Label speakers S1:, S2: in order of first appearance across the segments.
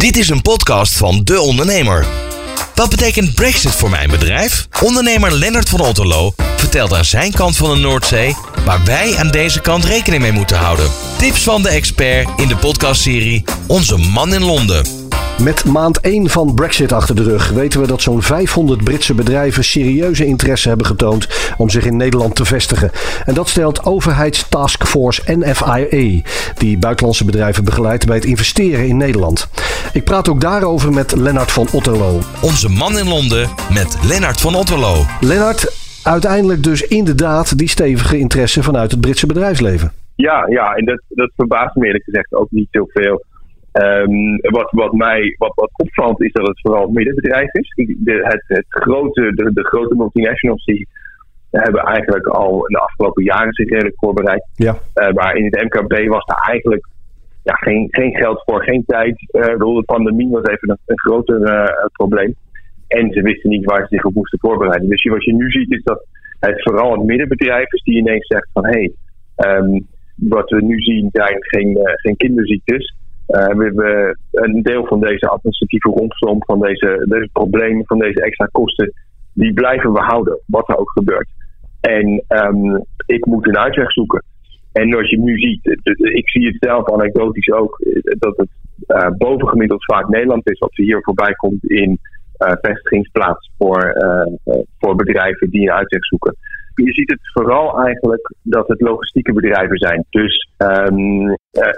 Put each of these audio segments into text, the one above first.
S1: Dit is een podcast van De Ondernemer. Wat betekent Brexit voor mijn bedrijf? Ondernemer Lennart van Otterlo vertelt aan zijn kant van de Noordzee waar wij aan deze kant rekening mee moeten houden. Tips van de expert in de podcastserie Onze Man in Londen.
S2: Met maand 1 van Brexit achter de rug weten we dat zo'n 500 Britse bedrijven serieuze interesse hebben getoond om zich in Nederland te vestigen. En dat stelt overheidstaskforce NFIA, die buitenlandse bedrijven begeleidt bij het investeren in Nederland. Ik praat ook daarover met Lennart van Otterlo.
S1: Onze Man in Londen met Lennart van Otterlo.
S2: Lennart, uiteindelijk dus inderdaad die stevige interesse vanuit het Britse bedrijfsleven.
S3: Ja, ja en dat, dat verbaast me eerlijk gezegd ook niet zoveel. Um, wat, wat mij wat, wat opvalt is dat het vooral het middenbedrijf is. De, het, het grote, de, de grote multinationals die hebben eigenlijk al in de afgelopen jaren zich redelijk voorbereid.
S2: Ja.
S3: Uh, maar in het MKB was er eigenlijk ja, geen, geen geld voor, geen tijd. Uh, de pandemie was even een, een groter uh, probleem. En ze wisten niet waar ze zich op moesten voorbereiden. Dus wat je nu ziet is dat het vooral het middenbedrijf is die ineens zegt van hé, hey, um, wat we nu zien zijn geen, geen kinderziektes. We hebben een deel van deze administratieve romslomp, van deze, deze problemen, van deze extra kosten, die blijven we houden, wat er ook gebeurt. En um, ik moet een uitweg zoeken. En als je nu ziet, ik zie het zelf anekdotisch ook, dat het uh, bovengemiddeld vaak Nederland is wat er hier voorbij komt in uh, vestigingsplaats voor, voor bedrijven die een uitweg zoeken je ziet het vooral eigenlijk dat het logistieke bedrijven zijn. Dus um,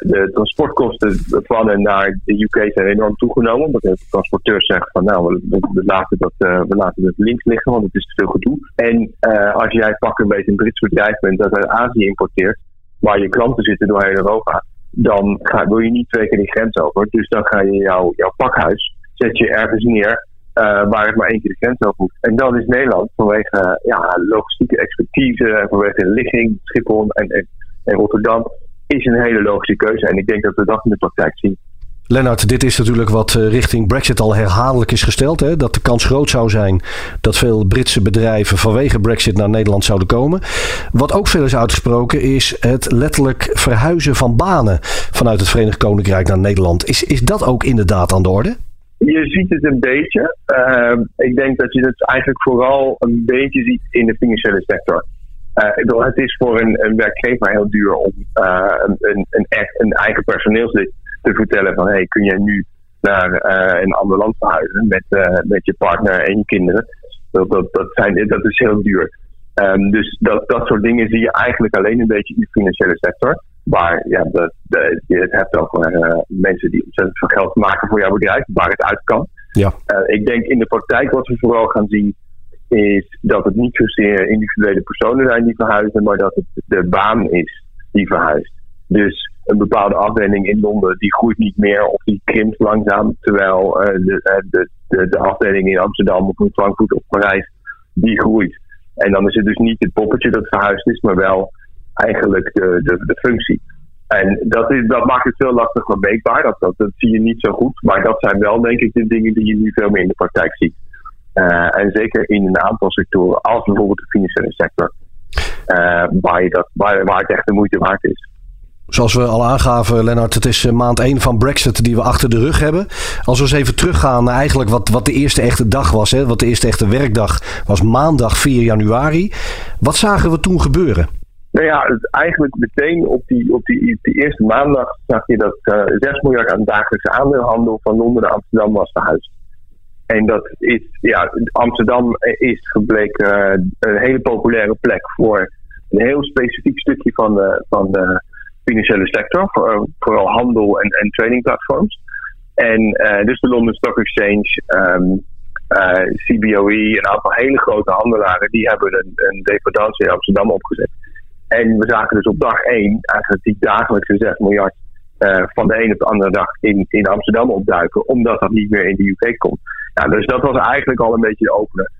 S3: de transportkosten van en naar de UK zijn enorm toegenomen. Omdat de transporteurs zeggen van nou, we, laten, dat, we laten dat links liggen, want het is te veel gedoe. En als jij pak een beetje een Brits bedrijf bent dat uit Azië importeert, waar je klanten zitten door heel Europa, dan ga, wil je niet twee keer die grens over. Dus dan ga je jouw, jouw pakhuis, zet je ergens neer uh, waar het maar één keer de grens over moet. En dat is Nederland vanwege ja, logistieke expertise, vanwege de ligging, Schiphol en, en, en, Rotterdam, is een hele logische keuze. En ik denk dat we dat in de praktijk zien.
S2: Lennart, dit is natuurlijk wat uh, richting Brexit al herhaaldelijk is gesteld. Hè? Dat de kans groot zou zijn dat veel Britse bedrijven vanwege Brexit naar Nederland zouden komen. Wat ook veel is uitgesproken is het letterlijk verhuizen van banen vanuit het Verenigd Koninkrijk naar Nederland. Is, is dat ook inderdaad aan de orde?
S3: Je ziet het een beetje. Uh, ik denk dat je het eigenlijk vooral een beetje ziet in de financiële sector. Uh, het is voor een, een, werkgever heel duur om uh, een, een, een, eigen personeelslid te vertellen van hey, kun je nu naar een ander land verhuizen met, met je partner en je kinderen. Dat, dat, dat, zijn, dat is heel duur. Um, dus dat, dat soort dingen zie je eigenlijk alleen een beetje in de financiële sector. Waar ja, de, de, je het hebt over uh, mensen die ontzettend veel geld maken voor jouw bedrijf, waar het uit kan.
S2: Ja.
S3: Uh, ik denk in de praktijk wat we vooral gaan zien, is dat het niet zozeer individuele personen zijn die verhuizen, maar dat het de baan is die verhuist. Dus een bepaalde afdeling in Londen die groeit niet meer of die krimpt langzaam, terwijl uh, de, de, de, de, afdeling in Amsterdam of in Frankfurt of Parijs die groeit. En dan is het dus niet het poppetje dat verhuisd is, maar wel eigenlijk de, de, de functie. En dat, is, dat maakt het veel lastiger meetbaar. Dat, dat, dat zie je niet zo goed. Maar dat zijn wel, denk ik, de dingen die je nu veel meer in de praktijk ziet. Uh, en zeker in een aantal sectoren, als bijvoorbeeld de financiële sector, waar, je dat, waar het echt de moeite waard is.
S2: Zoals we al aangaven, Lennart, het is maand 1 van Brexit die we achter de rug hebben. Als we eens even teruggaan naar eigenlijk wat, wat de eerste echte dag was, hè, wat de eerste echte werkdag was maandag 4 januari. Wat zagen we toen gebeuren?
S3: Nou ja, eigenlijk meteen op die, op die, eerste maandag zag je dat uh, 6 miljard aan dagelijkse aandeelhandel van Londen naar Amsterdam was verhuisd. En dat is, ja, Amsterdam is gebleken een hele populaire plek voor een heel specifiek stukje van de, van de financiële sector, voor, vooral handel en, en tradingplatforms. En uh, dus de London Stock Exchange, um, uh, CBOE, een aantal hele grote handelaren, die hebben een, een in Amsterdam opgezet. En we zagen dus op dag 1 eigenlijk die dagelijkse 6 miljard van de ene op de andere dag in, in Amsterdam opduiken, omdat dat niet meer in de UK komt. Nou, dus dat was eigenlijk al een beetje de opener.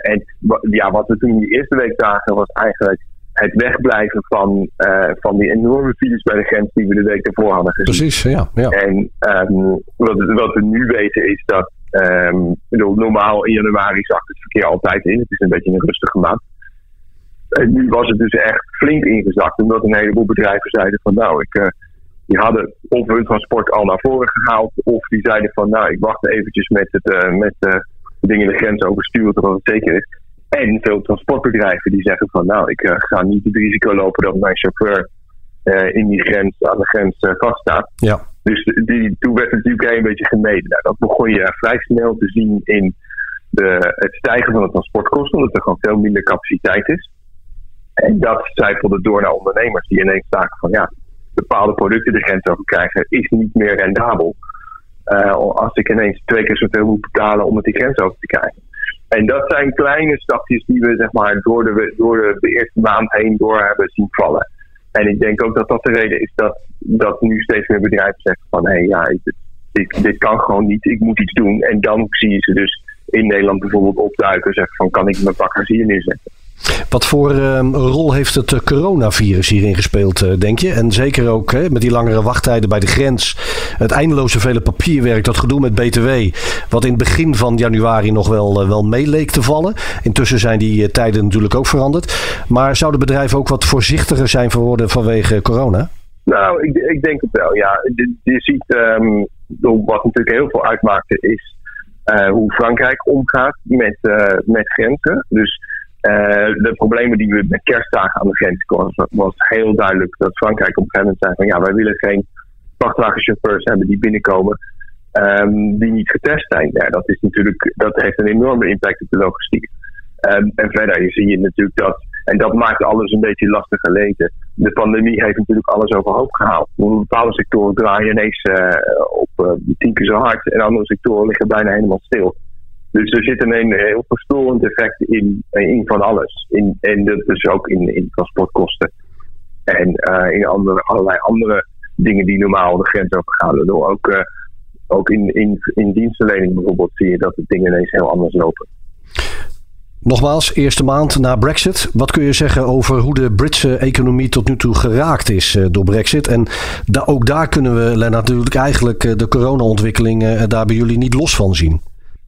S3: En ja, wat we toen in die eerste week zagen was eigenlijk het wegblijven van, uh, van die enorme files bij de grens die we de week ervoor hadden gezien.
S2: Precies, ja. ja.
S3: En um, wat, wat, we nu weten is dat um, bedoel, normaal in januari zakt het verkeer altijd in. Het is een beetje een rustige maand. En nu was het dus echt flink ingezakt, omdat een heleboel bedrijven zeiden van nou, ik, uh, die hadden of hun transport al naar voren gehaald, of die zeiden van nou, ik wacht eventjes met, het, met de dingen de grens oversturen totdat het zeker is. En veel transportbedrijven die zeggen van nou, ik ga niet het risico lopen dat mijn chauffeur in die grens, aan de grens vaststaat.
S2: Ja.
S3: Dus die, toen werd het natuurlijk een beetje gemeden. Nou, dat begon je vrij snel te zien in de, het stijgen van de transportkosten, omdat er gewoon veel minder capaciteit is. En dat zijpelde door naar ondernemers die ineens zagen van ja, bepaalde producten de grens over krijgen is niet meer rendabel. Als ik ineens twee keer zoveel moet betalen om het die grens over te krijgen. En dat zijn kleine stapjes die we zeg maar, door, de, door de, eerste maand heen door hebben zien vallen. En ik denk ook dat dat de reden is dat, dat nu steeds meer bedrijven zeggen van hé hey, ja, dit, dit kan gewoon niet, ik moet iets doen. En dan zie je ze dus in Nederland bijvoorbeeld opduiken. Zeggen van kan ik mijn bakkers hier neerzetten.
S2: Wat voor ehm, rol heeft het eh, coronavirus hierin gespeeld, eh, denk je? En zeker ook hè, met die langere wachttijden bij de grens. Het eindeloze vele papierwerk, dat gedoe met BTW. Wat in het begin van januari nog wel, uh, wel meeleek te vallen. Intussen zijn die tijden natuurlijk ook veranderd. Maar zouden bedrijven ook wat voorzichtiger zijn geworden vanwege corona?
S3: Nou, ik, ik denk het wel, ja. Je, ziet, um, wat natuurlijk heel veel uitmaakte, is hoe Frankrijk omgaat met, uh, met grenzen. Dus de problemen die we met kerstdagen aan de grens kwamen, was heel duidelijk dat Frankrijk op een gegeven moment zei van ja, wij willen geen vrachtwagenchauffeurs hebben die binnenkomen um, die niet getest zijn. Ja, dat, is natuurlijk, dat heeft een enorme impact op de logistiek. Um, en verder zie je natuurlijk dat en dat maakt alles een beetje lastiger lezen. De pandemie heeft natuurlijk alles overhoop gehaald. Bepaalde sectoren draaien ineens uh, op uh, tien keer zo hard. En andere sectoren liggen bijna helemaal stil. Dus er zit een, heel verstorend effect in, in van alles. In, en dat dus ook in, in transportkosten. En uh, in andere, allerlei andere dingen die normaal de grens overgaan. Door ook, ook in, in, in dienstverlening bijvoorbeeld zie je dat de dingen ineens heel anders lopen.
S2: Nogmaals, eerste maand na Brexit. Wat kun je zeggen over hoe de Britse economie tot nu toe geraakt is uh, door Brexit? En ook daar kunnen we, Lennart, natuurlijk eigenlijk de corona-ontwikkelingen uh, daar bij jullie niet los van zien.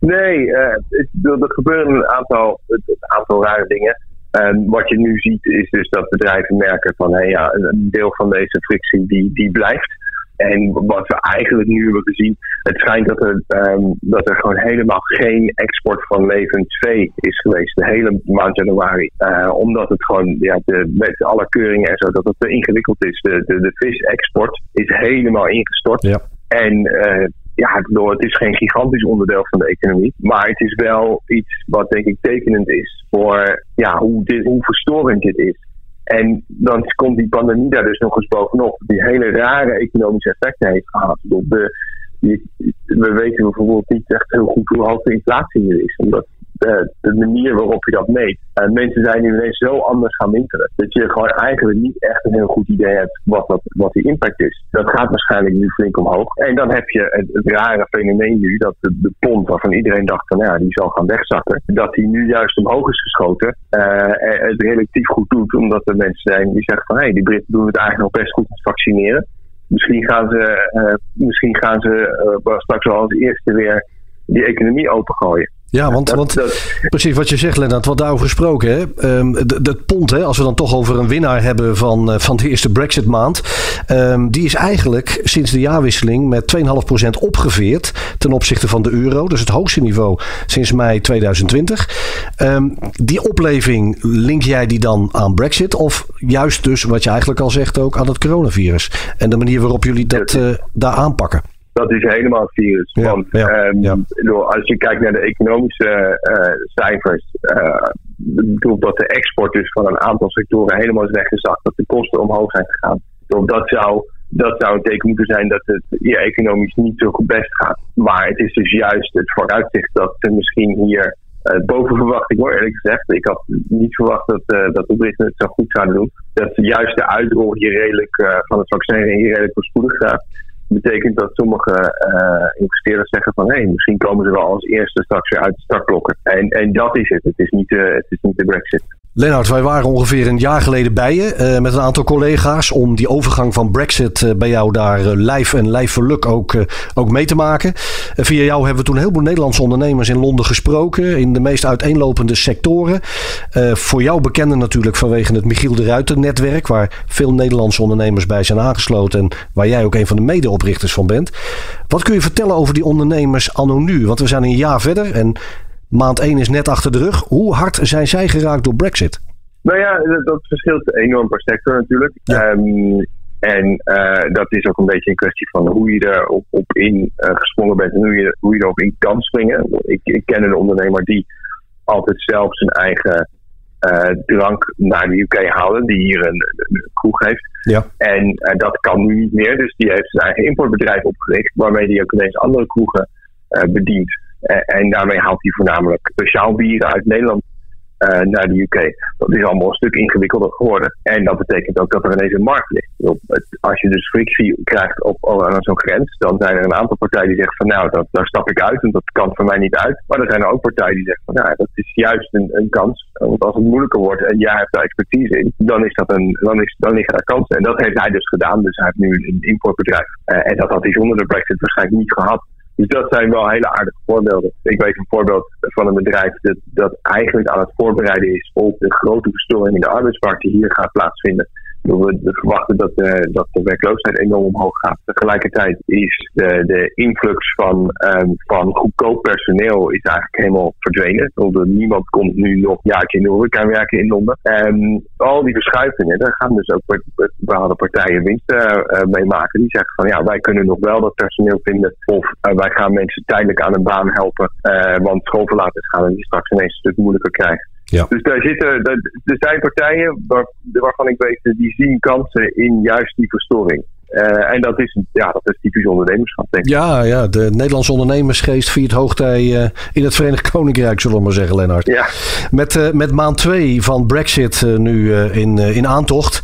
S3: Nee, het, er gebeuren een aantal, een aantal rare dingen. En wat je nu ziet is dus dat bedrijven merken van hey, ja, een deel van deze frictie die, die blijft. En wat we eigenlijk nu hebben gezien, het schijnt dat er, um, dat er gewoon helemaal geen export van levend vee is geweest. De hele maand januari. Uh, omdat het gewoon, ja, de, met alle keuringen en zo, dat het te ingewikkeld is. De, de, de visexport is helemaal ingestort. Ja. En uh, ja, het is geen gigantisch onderdeel van de economie. Maar het is wel iets wat denk ik tekenend is voor ja, hoe, dit, hoe verstorend dit is. En dan komt die pandemie daar dus nog eens bovenop. Die hele rare economische effecten heeft gehad. De, we weten bijvoorbeeld niet echt heel goed hoe hoog de inflatie nu is. Omdat de, de manier waarop je dat meet. Mensen zijn nu ineens zo anders gaan winkelen. Dat je gewoon eigenlijk niet echt een heel goed idee hebt wat, wat, wat die impact is. Dat gaat waarschijnlijk nu flink omhoog. En dan heb je het, rare fenomeen nu dat de, pond waarvan iedereen dacht van ja, die zal gaan wegzakken. Dat die nu juist omhoog is geschoten. Uh, en het relatief goed doet. Omdat er mensen zijn die zeggen van hé, hey, die Britten doen het eigenlijk nog best goed met vaccineren. Misschien gaan ze, uh, misschien gaan ze straks wel als eerste weer die economie opengooien.
S2: Ja, want, want precies wat je zegt, Lennart, wat daarover gesproken. Hè? Um, dat pond, hè, als we dan toch over een winnaar hebben van, uh, van de eerste Brexit-maand. Um, die is eigenlijk sinds de jaarwisseling met 2,5% opgeveerd ten opzichte van de euro. Dus het hoogste niveau sinds mei 2020. Um, ehm, die opleving, link jij die dan aan Brexit? Of juist dus, wat je eigenlijk al zegt, ook aan het coronavirus? En de manier waarop jullie dat uh, daar aanpakken?
S3: Dat is helemaal het virus. Want ja, um, als je kijkt naar de economische uh, cijfers, uh, bedoel dat de export dus van een aantal sectoren helemaal is weggezakt, dat de kosten omhoog zijn gegaan. Dat zou, dat zou een teken moeten zijn dat het ja, economisch niet zo goed best gaat. Maar het is dus juist het vooruitzicht dat ze misschien hier uh, boven verwachting hoor, eerlijk gezegd. Ik had niet verwacht dat, uh, dat de Britten het zo goed zouden doen. Dat juist de uitrol hier redelijk uh, van het vaccin hier redelijk voorspoedig gaat betekent dat sommige uh, investeerders zeggen van hé, hey, misschien komen ze wel als eerste straks weer uit de startblokken. En, en dat is het. Het is niet, uh, het is niet de brexit.
S2: Lennart, wij waren ongeveer een jaar geleden bij je uh, met een aantal collega's om die overgang van Brexit uh, bij jou daar uh, lijf en lijf verluk ook, ook mee te maken. via jou hebben we toen heel veel Nederlandse ondernemers in Londen gesproken in de meest uiteenlopende sectoren. voor jou bekende natuurlijk vanwege het Michiel de Ruiter netwerk waar veel Nederlandse ondernemers bij zijn aangesloten en waar jij ook een van de medeoprichters van bent. Wat kun je vertellen over die ondernemers anno nu? Want we zijn een jaar verder en Maand 1 is net achter de rug. Hoe hard zijn zij geraakt door Brexit?
S3: Nou ja, dat, verschilt enorm per sector natuurlijk. Ehm, en uh, dat is ook een beetje een kwestie van hoe je er op, in uh, gesprongen bent en hoe je, hoe je erop in kan springen. Ik, ik ken een ondernemer die altijd zelf zijn eigen uh, drank naar de UK haalde, die hier een, een kroeg heeft. Ja. En dat kan nu niet meer, dus die heeft zijn eigen importbedrijf opgericht, waarmee hij ook ineens andere kroegen bedient. Eh, en daarmee haalt hij voornamelijk speciaal bieren uit Nederland uh, naar de UK. Dat is allemaal een stuk ingewikkelder geworden. En dat betekent ook dat er ineens een markt ligt. als je dus frictie krijgt op, aan zo'n grens, dan zijn er een aantal partijen die zeggen van nou, dat, daar stap ik uit en dat kan voor mij niet uit. Maar er zijn er ook partijen die zeggen van nou, dat is juist een, een kans. Want als het moeilijker wordt en jij hebt daar expertise in, dan, is dat een, dan, is, dan liggen daar kansen. En dat heeft hij dus gedaan. Dus hij heeft nu een importbedrijf. Uh, en dat had hij zonder de Brexit waarschijnlijk niet gehad. Dus dat zijn wel hele aardige voorbeelden. Ik weet een voorbeeld van een bedrijf dat, dat eigenlijk aan het voorbereiden is op de grote verstoring in de arbeidsmarkt die hier gaat plaatsvinden. We verwachten dat de, dat de werkloosheid enorm omhoog gaat. Tegelijkertijd is de, de influx van, um, van goedkoop personeel is eigenlijk helemaal verdwenen. Want niemand komt nu nog jaartje in de horeca werken in Londen. Um, al die verschuivingen, daar gaan dus ook bepaalde partijen winst uh, mee maken. Die zeggen van ja, wij kunnen nog wel dat personeel vinden. Of wij gaan mensen tijdelijk aan een baan helpen. Uh, want schoolverlaters gaan het straks ineens een stuk moeilijker krijgen. Dus daar zitten, er zijn partijen waar, waarvan ik weet, die zien kansen in juist die verstoring. Uh, en dat is, ja, dat is typisch ondernemerschap, denk ik.
S2: Ja, ja, de Nederlandse ondernemersgeest viert hoogtij uh, in het Verenigd Koninkrijk, zullen we maar zeggen, Lennart. Ja. Met, uh, met maand 2 van Brexit nu in, in aantocht.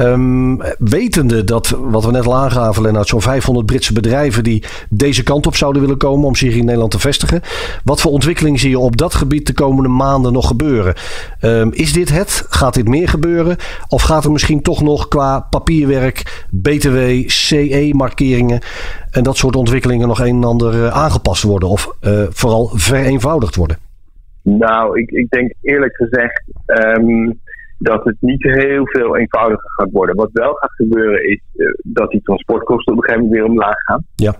S2: Um, wetende dat, wat we net al aangaven, Lennart, zo'n 500 Britse bedrijven die deze kant op zouden willen komen om zich in Nederland te vestigen. Wat voor ontwikkeling zie je op dat gebied de komende maanden nog gebeuren? Um, is dit het? Gaat dit meer gebeuren? Of gaat er misschien toch nog qua papierwerk, BTW, CE-markeringen en dat soort ontwikkelingen nog een en ander eh, aangepast worden of uh, vooral vereenvoudigd worden?
S3: Nou, ik, ik denk eerlijk gezegd um, dat het niet heel veel eenvoudiger gaat worden. Wat wel gaat gebeuren is uh, dat die transportkosten op een gegeven moment weer omlaag gaan. Ja.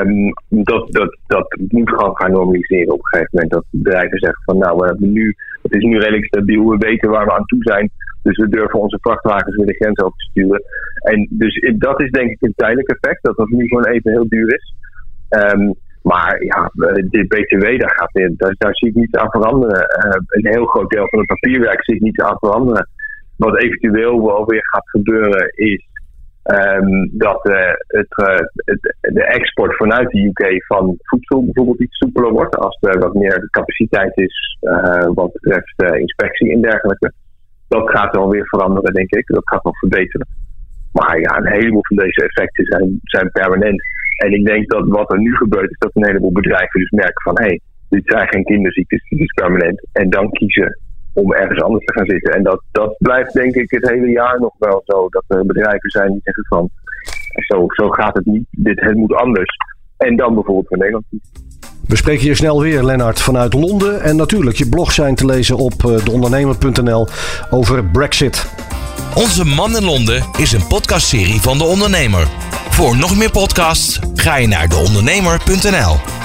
S3: Um, dat, dat, dat moet gewoon gaan normaliseren op een gegeven moment. Dat bedrijven zeggen van nou, we hebben nu, het is nu redelijk stabiel, we weten waar we aan toe zijn. Dus we durven onze vrachtwagens weer de grens over te sturen. En dus dat is denk ik een tijdelijk effect, dat dat nu gewoon even heel duur is. Um, maar ja, dit BTW, daar, gaat, daar, daar zie ik niet aan veranderen. Uh, een heel groot deel van het papierwerk zie ik niet aan veranderen. Wat eventueel wel weer gaat gebeuren is um, dat uh, het, het, de export vanuit de UK van voedsel bijvoorbeeld iets soepeler wordt. Als er wat meer capaciteit is wat betreft inspectie en dergelijke dat gaat wel weer veranderen, denk ik. Dat gaat nog verbeteren. Maar ja, een heleboel van deze effecten zijn, zijn permanent. En ik denk dat wat er nu gebeurt, is dat een heleboel bedrijven dus merken van hé, hey, dit zijn geen kinderziektes, dit is permanent. En dan kiezen om ergens anders te gaan zitten. En dat, dat blijft denk ik het hele jaar nog wel zo. Dat er bedrijven zijn die zeggen van zo, zo gaat het niet, dit, het moet anders. En dan bijvoorbeeld voor Nederland
S2: we spreken je snel weer, Lennart, vanuit Londen. En natuurlijk, je blog zijn te lezen op eh, deondernemer.nl over Brexit.
S1: Onze Man in Londen is een podcastserie van De Ondernemer. Voor nog meer podcasts ga je naar deondernemer.nl.